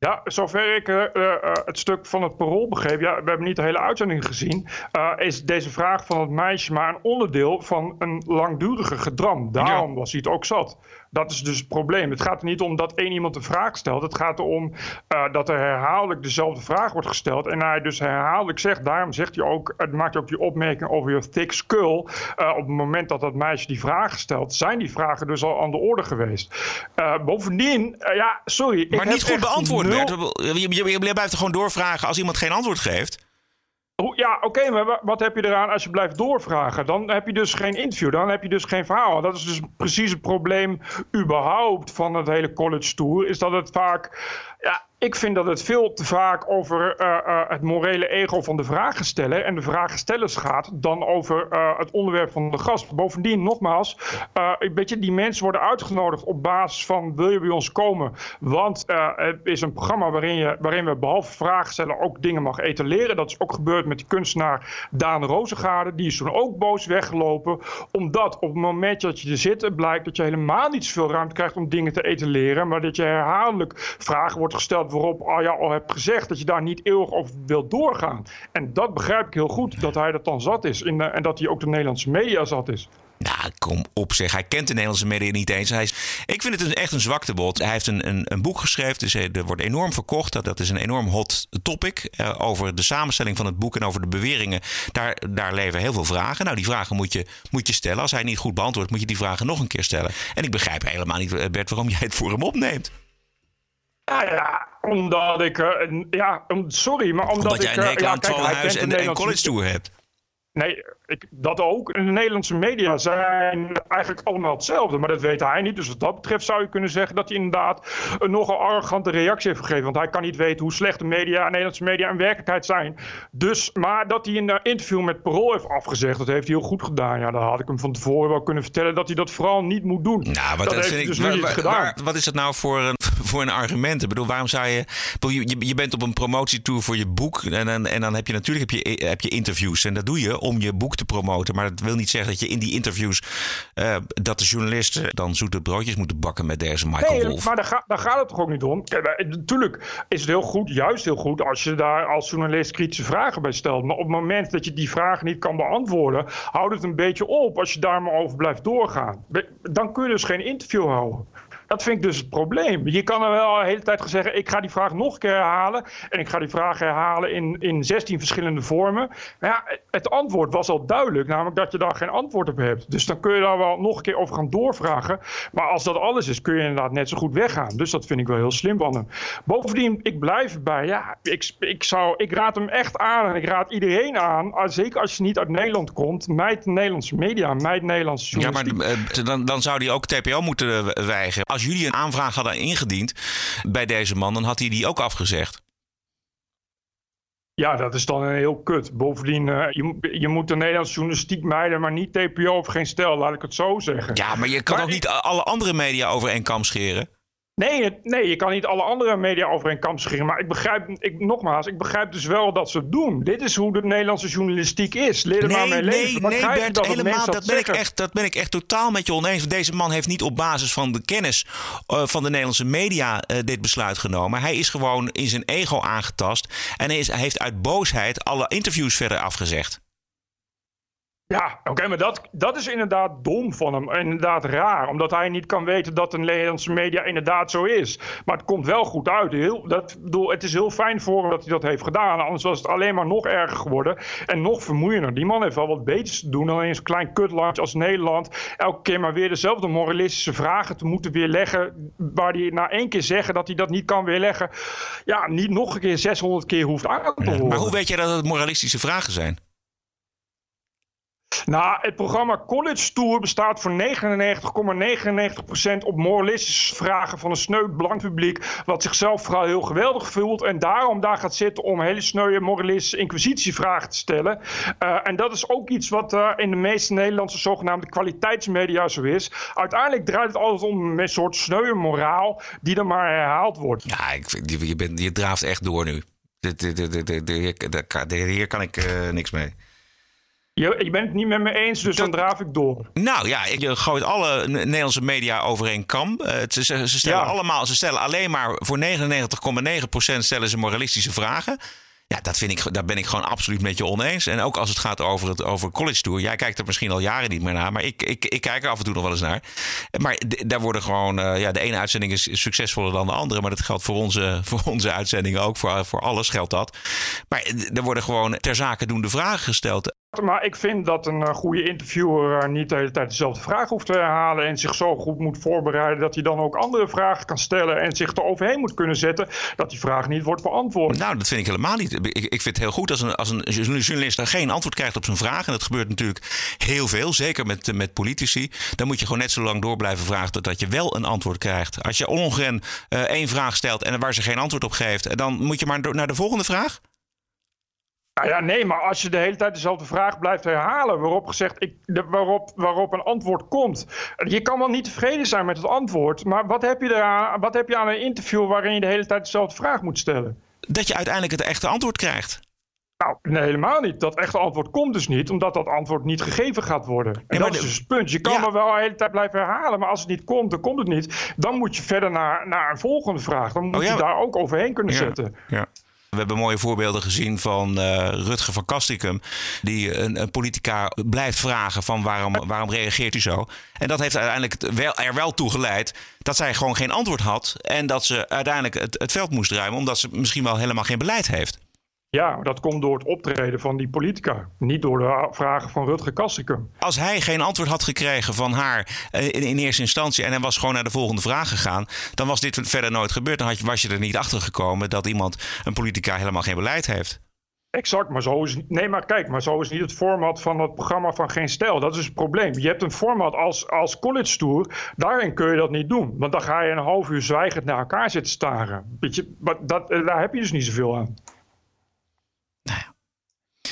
Ja, zover ik eh, eh, eh, het stuk van het parool begreep, ja, we hebben niet de hele uitzending gezien, is deze vraag van het meisje maar een onderdeel van een langdurige gedram. Daarom was hij het ook zat. Dat is dus het probleem. Het gaat er niet om dat één iemand een vraag stelt. Het gaat erom eh, dat er herhaaldelijk dezelfde vraag wordt gesteld. En hij dus herhaaldelijk zegt, daarom zegt hij ook, het maakt ook die opmerking over je thick skull. Eh, op het moment dat dat meisje die vraag stelt, zijn die vragen dus al aan de orde geweest. Eh, bovendien, ja, sorry. ik Maar niet goed beantwoord, nul- Bert. Je, je, je blijft er gewoon doorvragen als iemand geen antwoord geeft. Ja, oké, maar wa- wat heb je eraan als je blijft doorvragen? Dan heb je dus geen interview, dan heb je dus geen verhaal. Dat is dus precies het probleem überhaupt van het hele college tour. Is dat het vaak, ja, ik vind dat het veel te vaak over eh, eh, het morele ego van de vragensteller en de vragenstellers gaat, dan over eh, het onderwerp van de gast. Bovendien, nogmaals, eh, weet je, die mensen worden uitgenodigd op basis van wil je bij ons komen? Want het is een programma waarin, je, waarin we behalve vragen stellen ook dingen mag etaleren. Dat is ook gebeurd met die kunstenaar Daan Rozengaarde. Die is toen ook boos weggelopen. Omdat op het moment dat je er zit, blijkt dat je helemaal niet zoveel ruimte krijgt om dingen te etaleren. Maar dat je herhaaldelijk vragen wordt gesteld waarop ja, al hebt gezegd dat je daar niet eeuwig over wilt doorgaan. En dat begrijp ik heel goed, dat hij dat dan zat is. In de- en dat hij ook de Nederlandse media zat is. Nou, kom op zeg. Hij kent de Nederlandse media niet eens. Hij is, ik vind het een, echt een zwaktebod. Hij heeft een, een, een boek geschreven. Dus er wordt enorm verkocht. Dat, dat is een enorm hot topic. eh, over de samenstelling van het boek en over de beweringen. Daar, daar leven heel veel vragen. Nou, die vragen moet je, moet je stellen. Als hij niet goed beantwoordt, moet je die vragen nog een keer stellen. En ik begrijp helemaal niet, eh, Bert, waarom jij het voor hem opneemt. Ja, ja, omdat ik... eh, een- ja, sorry, maar omdat, Omdat jij ik... een eh, hekel ja, aan het en, en Nederlandse- college tour hebt. Nee, ik, dat ook. De Nederlandse media zijn eigenlijk allemaal hetzelfde. Maar dat weet hij niet. Dus wat dat betreft zou je kunnen zeggen dat hij inderdaad een nogal arrogante reactie heeft gegeven. Want hij kan niet weten hoe slecht de media, Nederlandse media in werkelijkheid zijn. Dus, maar dat hij een eh, interview met Parool heeft afgezegd, dat heeft hij heel goed gedaan. Ja, dan had ik hem van tevoren wel kunnen vertellen dat hij dat vooral niet moet doen. Nou, wat, dat dat vind ik, dus wat is dat nou voor een, voor een argument? Ik bedoel, waarom zou je... Je, je bent op een promotietour voor je boek. En, dan- en dan heb je natuurlijk heb je, heb je interviews. En dat doe je om je boek te promoten. Maar dat wil niet zeggen dat je in die interviews... eh, dat de journalisten dan zoete broodjes moeten bakken met deze Michael Nee, maar daar, ga- daar gaat het toch ook niet om. Eh, natuurlijk is het heel goed, juist heel goed, als je daar als journalist kritische vragen bij stelt. Maar op het moment dat je die vragen niet kan beantwoorden, houd het een beetje op als je daar maar over blijft doorgaan. Dan kun je dus geen interview houden. Dat vind ik dus het probleem. Je kan er wel de hele tijd zeggen: ik ga die vraag nog een keer herhalen. En ik ga die vraag herhalen in, in 16 verschillende vormen. Maar ja, het antwoord was al duidelijk, namelijk dat je daar geen antwoord op hebt. Dus dan kun je daar wel nog een keer over gaan doorvragen. Maar als dat alles is, kun je inderdaad net zo goed weggaan. Dus dat vind ik wel heel slim van hem. Bovendien, ik blijf erbij. Ja, ik, ik, zou, ik raad hem echt aan en ik raad iedereen aan. ah, Zeker als je niet uit Nederland komt. Mijd de Nederlandse media, mijd Nederlandse Ja, maar journalistiek. eh, dan, dan zou hij ook TPO moeten eh, weigeren. Als als jullie een aanvraag hadden ingediend bij deze man, dan had hij die ook afgezegd. Ja, dat is dan heel kut. Bovendien, uh, je, je moet de Nederlandse journalistiek mijden, maar niet TPO of geen stel, laat ik het zo zeggen. Ja, maar je kan maar ook niet alle andere media over één kam scheren? Nee, nee, je kan niet alle andere media over een kamp scheren. Maar ik begrijp, ik, nogmaals, ik begrijp dus wel dat ze het doen. Dit is hoe de Nederlandse journalistiek is. Nee, maar mee nee, leven. Nee, Bert, dat helemaal. Dat, ben ik echt, dat ben ik echt totaal met je oneens. Deze man heeft niet op basis van de kennis uh, van de Nederlandse media uh, dit besluit genomen. Hij is gewoon in zijn ego aangetast. En hij, is, hij heeft uit boosheid alle interviews verder afgezegd. Ja, oké, maar dat, dat is inderdaad dom van hem. Inderdaad raar. Omdat hij niet kan weten dat de Nederlandse media inderdaad zo is. Maar het komt wel goed uit. Heel, dat, bedoel, het is heel fijn voor hem dat hij dat heeft gedaan. Anders was het alleen maar nog erger geworden. En nog vermoeiender. Die man heeft wel wat beters te doen dan eens een klein kutland als Nederland. Elke keer maar weer dezelfde moralistische vragen te moeten weerleggen. Waar hij na één keer zeggen dat hij dat niet kan weerleggen. Ja, niet nog een keer 600 keer hoeft aan te horen. maar hoe weet je dat het moralistische vragen zijn? Nou, het programma College Tour bestaat voor 99,99% op moralistische vragen van een sneu blank publiek. Wat zichzelf vooral heel geweldig voelt. En daarom daar gaat zitten om hele sneuwe moralistische inquisitievragen te stellen. Uh, en dat is ook iets wat uh, in de meeste Nederlandse zogenaamde kwaliteitsmedia zo is. Uiteindelijk draait het altijd om een soort sneuwe moraal die er maar herhaald wordt. Ja, ik vind, je, bent, je draaft echt door nu. Hier kan ik uh, niks mee. Je, je bent het niet met me eens, dus dan draaf ik door. Nou ja, je gooit alle Nederlandse media over één kam. Uh, ze, ze, stellen allemaal, ze stellen alleen maar voor 99,9% stellen ze moralistische vragen. Ja, dat vind ik, daar ben ik gewoon absoluut met je oneens. En ook als het gaat over, het, over college tour. Jij kijkt er misschien al jaren niet meer naar. Maar ik, ik, ik kijk er af en toe nog wel eens naar. Maar daar worden gewoon. Uh, ja, de ene uitzending is succesvoller dan de andere. Maar dat geldt voor onze, voor onze uitzendingen ook. Voor, voor alles geldt dat. Maar er worden gewoon ter zake doende vragen gesteld. Maar ik vind dat een uh, goede interviewer uh, niet de hele tijd dezelfde vraag hoeft te herhalen. En zich zo goed moet voorbereiden dat hij dan ook andere vragen kan stellen. En zich er overheen moet kunnen zetten dat die vraag niet wordt beantwoord. Nou, dat vind ik helemaal niet. Ik, ik vind het heel goed als een, als een journalist geen antwoord krijgt op zijn vraag. En dat gebeurt natuurlijk heel veel, zeker met, met politici. Dan moet je gewoon net zo lang door blijven vragen totdat je wel een antwoord krijgt. Als je Ongren één vraag stelt en waar ze geen antwoord op geeft, dan moet je maar naar de volgende vraag. Nou ja, nee, maar als je de hele tijd dezelfde vraag blijft herhalen, waarop, gezegd, ik, de, waarop, waarop een antwoord komt. Je kan wel niet tevreden zijn met het antwoord, maar wat heb je, eraan, wat heb je aan een interview waarin je de hele tijd dezelfde vraag moet stellen? Dat je uiteindelijk het echte antwoord krijgt. Nou, nee, helemaal niet. Dat echte antwoord komt dus niet, omdat dat antwoord niet gegeven gaat worden. En dat is dus het punt. Je kan ja. wel de hele tijd blijven herhalen, maar als het niet komt, dan komt het niet. Dan moet je verder naar, naar een volgende vraag. Dan moet oh, ja. je daar ook overheen kunnen ja. zetten. Ja. We hebben mooie voorbeelden gezien van uh, Rutger van Kastikum. Die een, politica blijft vragen van waarom, waarom reageert u zo? En dat heeft uiteindelijk wel, er wel toe geleid dat zij gewoon geen antwoord had. En dat ze uiteindelijk het, het veld moest ruimen. Omdat ze misschien wel helemaal geen beleid heeft. Ja, dat komt door het optreden van die politica. Niet door de vragen van Rutger Kastikum. Als hij geen antwoord had gekregen van haar in, in, eerste instantie... en hij was gewoon naar de volgende vraag gegaan... dan was dit verder nooit gebeurd. Dan had je, was je er niet achter gekomen dat iemand, een politica, helemaal geen beleid heeft. Exact, maar zo is Nee, maar kijk, maar zo is niet het format van het programma van Geen Stijl. Dat is het probleem. Je hebt een format als, als College Tour. Daarin kun je dat niet doen. Want dan ga je een half uur zwijgend naar elkaar zitten staren. Weet je, dat, daar heb je dus niet zoveel aan.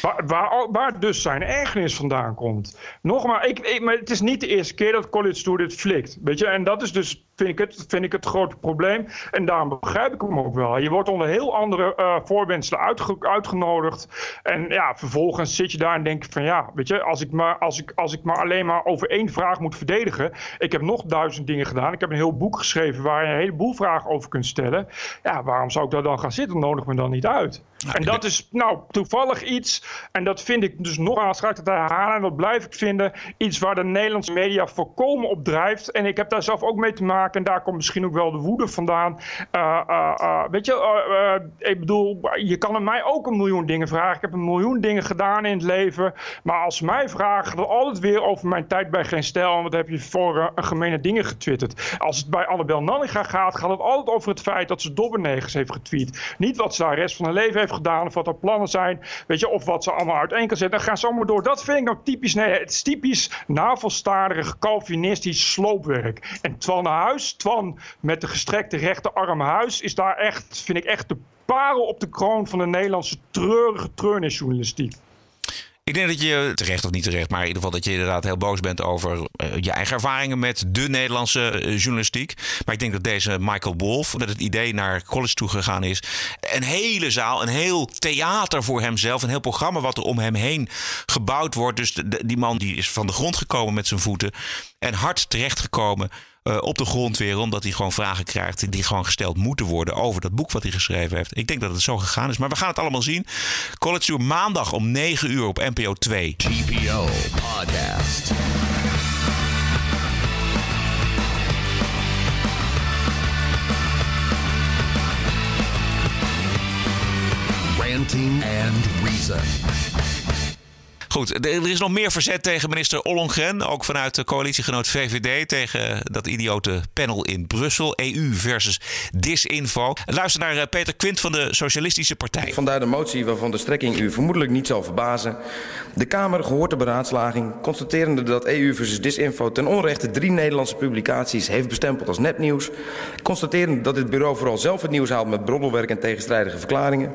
Waar, waar, dus zijn ergernis vandaan komt. Nogmaals, ik, maar het is niet de eerste keer dat College Tour dit flikt. Weet je? En dat is dus, vind ik, het, vind ik het grote probleem. En daarom begrijp ik hem ook wel. Je wordt onder heel andere uh, uitge, uitgenodigd. En ja, vervolgens zit je daar en denk je van ja, weet je, als ik, maar, als, ik, als ik maar alleen maar over één vraag moet verdedigen. Ik heb nog duizend dingen gedaan. Ik heb een heel boek geschreven waar je een heleboel vragen over kunt stellen. Ja, waarom zou ik daar dan gaan zitten? Nodig me dan niet uit. Nou, en dat is nou toevallig iets, en dat vind ik dus nogmaals, ga ik het herhalen, en dat blijf ik vinden, iets waar de Nederlandse media volkomen op drijft. En ik heb daar zelf ook mee te maken, en daar komt misschien ook wel de woede vandaan. Uh, uh, uh, weet je, ik bedoel, je kan aan mij ook een miljoen dingen vragen. Ik heb een miljoen dingen gedaan in het leven. Maar als mij vragen, dan altijd weer over mijn tijd bij Geen Stijl. En wat heb je voor gemene dingen getwitterd. Als het bij Annabel Nanninga gaat, gaat het altijd over het feit dat ze dobbernegers heeft getweet. Niet wat ze de rest van haar leven heeft gedaan of wat er plannen zijn, weet je, of wat ze allemaal uiteen kan zetten. Dan gaan ze allemaal door. Dat vind ik nou typisch, nee, het is typisch navelstarig, Calvinistisch sloopwerk. En Twan Huis Huis. Twan met de gestrekte rechterarm Huis is daar echt, vind ik echt de parel op de kroon van de Nederlandse treurige treurnisjournalistiek. Ik denk dat je, terecht of niet terecht, maar in ieder geval dat je inderdaad heel boos bent over uh, je eigen ervaringen met de Nederlandse uh, journalistiek. Maar ik denk dat deze Michael Wolff, met het idee naar college toe gegaan is, een hele zaal, een heel theater voor hemzelf, een heel programma wat er om hem heen gebouwd wordt. Dus die man die is van de grond gekomen met zijn voeten en hard terechtgekomen uh, op de grond weer, omdat hij gewoon vragen krijgt die gewoon gesteld moeten worden over dat boek wat hij geschreven heeft. Ik denk dat het zo gegaan is, maar we gaan het allemaal zien. College Tour maandag om 9 uur op NPO 2. TPO Podcast. Ranting and Reason. Goed, er is nog meer verzet tegen minister Ollongren. Ook vanuit de coalitiegenoot VVD tegen dat idiote panel in Brussel. EU versus disinfo. Luister naar eh, Peter Quint van de Socialistische Partij. Vandaar de motie waarvan de strekking u vermoedelijk niet zal verbazen. De Kamer gehoord de beraadslaging, constaterende dat EU versus disinfo ten onrechte drie Nederlandse publicaties heeft bestempeld als nepnieuws. Constaterende dat dit bureau vooral zelf het nieuws haalt met broddelwerk en tegenstrijdige verklaringen.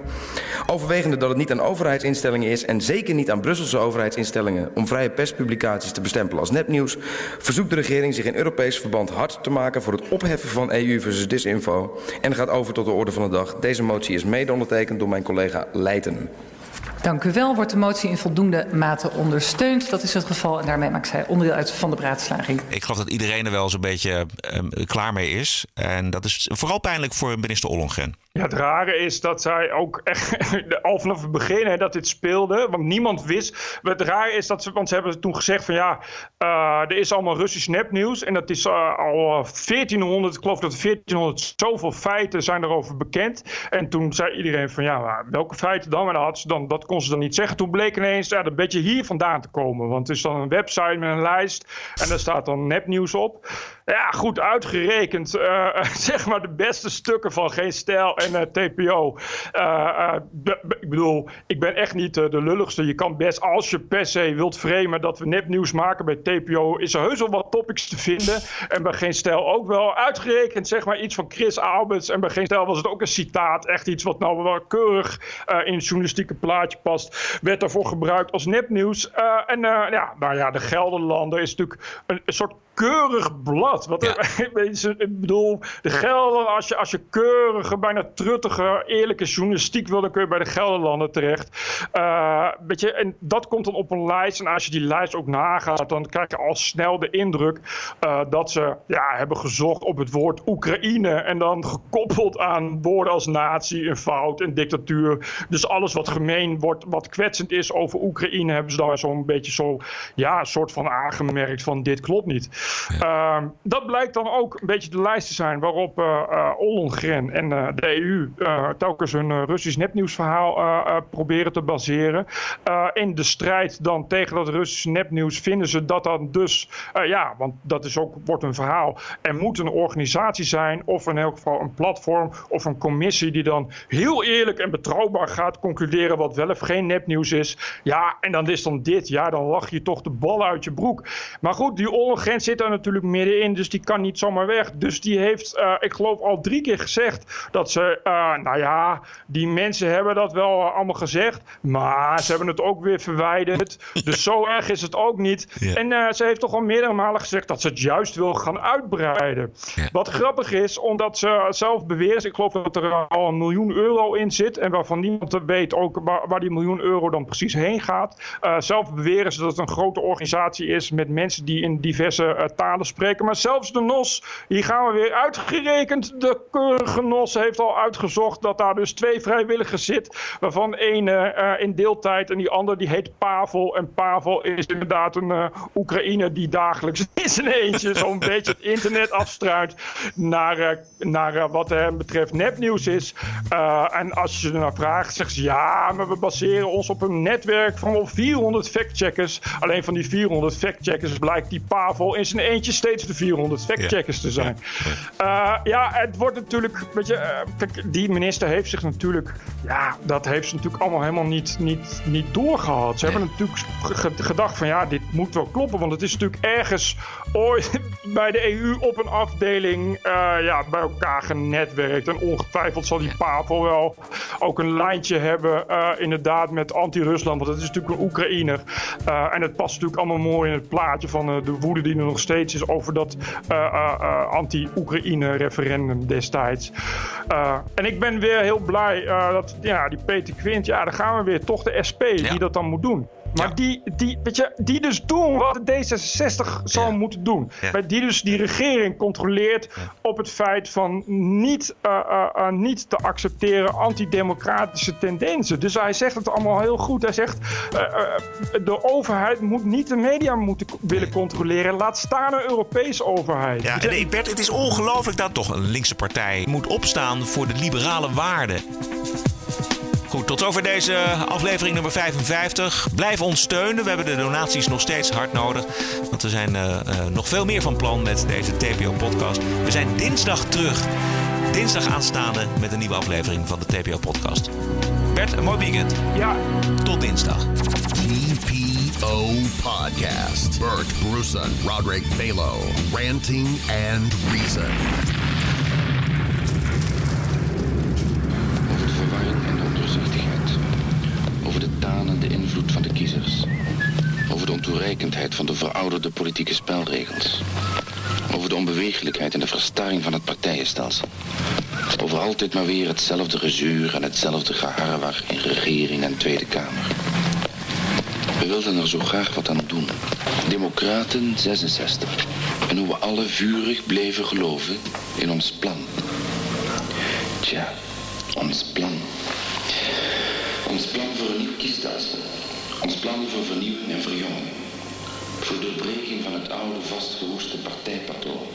Overwegende dat het niet aan overheidsinstellingen is en zeker niet aan Brusselse overheidsinstellingen om vrije perspublicaties te bestempelen als nepnieuws, verzoekt de regering zich in Europees verband hard te maken voor het opheffen van EU versus disinfo en gaat over tot de orde van de dag. Deze motie is mede ondertekend door mijn collega Leijten. Dank u wel. Wordt de motie in voldoende mate ondersteund? Dat is het geval en daarmee maakt zij onderdeel uit van de beraadslaging. Ik geloof dat iedereen er wel zo'n beetje um, klaar mee is. En dat is vooral pijnlijk voor minister Ollongren. Ja, het rare is dat zij ook echt al vanaf het begin hè, dat dit speelde, want niemand wist. Het rare is dat ze, want ze hebben toen gezegd van ja, uh, er is allemaal Russisch nepnieuws en dat is uh, al 1400, ik geloof dat 1400 zoveel feiten zijn erover bekend. En toen zei iedereen van ja, welke feiten dan? En dat, ze dan, dat kon ze dan niet zeggen. Toen bleek ineens ja, een beetje hier vandaan te komen, want het is dan een website met een lijst en daar staat dan nepnieuws op. Ja, goed uitgerekend. Uh, zeg maar de beste stukken van Geen Stijl en uh, TPO. Ik bedoel, ik ben echt niet de lulligste. Je kan best, als je per se wilt framen dat we nepnieuws maken bij TPO, is er heus wel wat topics te vinden. En bij Geen Stijl ook wel. Uitgerekend, zeg maar, iets van Chris Alberts. En bij Geen Stijl was het ook een citaat. Echt iets wat nou wel keurig in het journalistieke plaatje past. Werd daarvoor gebruikt als nepnieuws. en ja, nou ja, de Gelderlander is natuurlijk een soort keurig blad. Wat ja. ik bedoel, de Gelder, als je, als je keurige, bijna truttige, eerlijke journalistiek wil, dan kun je bij de Gelderlanden terecht. Uh, weet je, en dat komt dan op een lijst. En als je die lijst ook nagaat, dan krijg je al snel de indruk uh, dat ze ja, hebben gezocht op het woord Oekraïne. En dan gekoppeld aan woorden als natie en fout en dictatuur. Dus alles wat gemeen wordt, wat kwetsend is over Oekraïne, hebben ze daar zo'n beetje zo, ja, een soort van aangemerkt van dit klopt niet. Uh, dat blijkt dan ook een beetje de lijst te zijn waarop uh, Ollongren en uh, de EU telkens hun Russisch nepnieuwsverhaal proberen te baseren. in de strijd dan tegen dat Russisch nepnieuws vinden ze dat dan dus, ja, want dat is ook, wordt een verhaal. Er moet een organisatie zijn of in elk geval een platform of een commissie die dan heel eerlijk en betrouwbaar gaat concluderen wat wel of geen nepnieuws is. Ja, en dan is dan dit. Ja, dan lach je toch de bal uit je broek. Maar goed, die Ollongren zit er natuurlijk middenin, dus die kan niet zomaar weg. Dus die heeft, uh, ik geloof, al drie keer gezegd dat ze, uh, nou ja, die mensen hebben dat wel allemaal gezegd, maar ze hebben het ook weer verwijderd. Dus zo erg is het ook niet. Ja. En ze heeft toch al meerdere malen gezegd dat ze het juist wil gaan uitbreiden. Ja. Wat grappig is, omdat ze zelf beweert, ik geloof dat er al een miljoen euro in zit en waarvan niemand weet ook waar, waar die miljoen euro dan precies heen gaat. zelf beweren ze dat het een grote organisatie is met mensen die in diverse talen spreken. Maar zelfs de NOS, hier gaan we weer uitgerekend. De keurige NOS heeft al uitgezocht dat daar dus twee vrijwilligers zit. Waarvan één uh, in deeltijd en die andere die heet Pavel. En Pavel is inderdaad een uh, Oekraïner die dagelijks in eentje zo'n beetje het internet afstruint naar, naar wat hem betreft nepnieuws is. en als je naar vraagt, zegt ze ja, maar we baseren ons op een netwerk van wel 400 factcheckers. Alleen van die 400 factcheckers blijkt die Pavel in zijn zijn eentje steeds de 400 factcheckers te zijn. Ja. ja, het wordt natuurlijk, weet je, kijk, die minister heeft zich natuurlijk, ja, dat heeft ze natuurlijk allemaal helemaal niet, niet, niet doorgehad. Ze hebben natuurlijk gedacht van, ja, dit moet wel kloppen, want het is natuurlijk ergens ooit bij de EU op een afdeling ja, bij elkaar genetwerkt. En ongetwijfeld zal die Pavel wel ook een lijntje hebben, inderdaad, met anti-Rusland, want het is natuurlijk een Oekraïner. en het past natuurlijk allemaal mooi in het plaatje van de woede die er nog steeds is over dat anti-Oekraïne referendum destijds. en ik ben weer heel blij dat ja, die Peter Quint, ja, dan gaan we weer toch de SP die dat dan moet doen. Maar die, die, weet je, die dus doen wat D66 zou moeten doen. Die dus die regering controleert op het feit van niet, uh, uh, uh, niet te accepteren antidemocratische tendensen. Dus hij zegt het allemaal heel goed. Hij zegt de overheid moet niet de media moeten willen controleren. Laat staan een Europese overheid. Ja, en Bert, het is ongelooflijk dat toch een linkse partij moet opstaan voor de liberale waarden. Goed, tot over deze aflevering nummer 55. Blijf ons steunen. We hebben de donaties nog steeds hard nodig. Want we zijn uh, uh, nog veel meer van plan met deze TPO-podcast. We zijn dinsdag terug. Dinsdag aanstaande met een nieuwe aflevering van de TPO-podcast. Bert, een mooi weekend. Ja. Tot dinsdag. TPO Podcast. Bert Brussen, Roderick Balo. Ranting and Reason. Van de verouderde politieke spelregels. Over de onbewegelijkheid en de verstarring van het partijenstelsel. Over altijd maar weer hetzelfde gezuur en hetzelfde geharrewar in regering en Tweede Kamer. We wilden er zo graag wat aan doen. Democraten 66. En hoe we alle vurig bleven geloven in ons plan. Tja, ons plan. Ons plan voor een nieuw kiesstelsel. Ons plan voor vernieuwing en verjonging voor de breking van het oude vastgeroeste partijpatroon.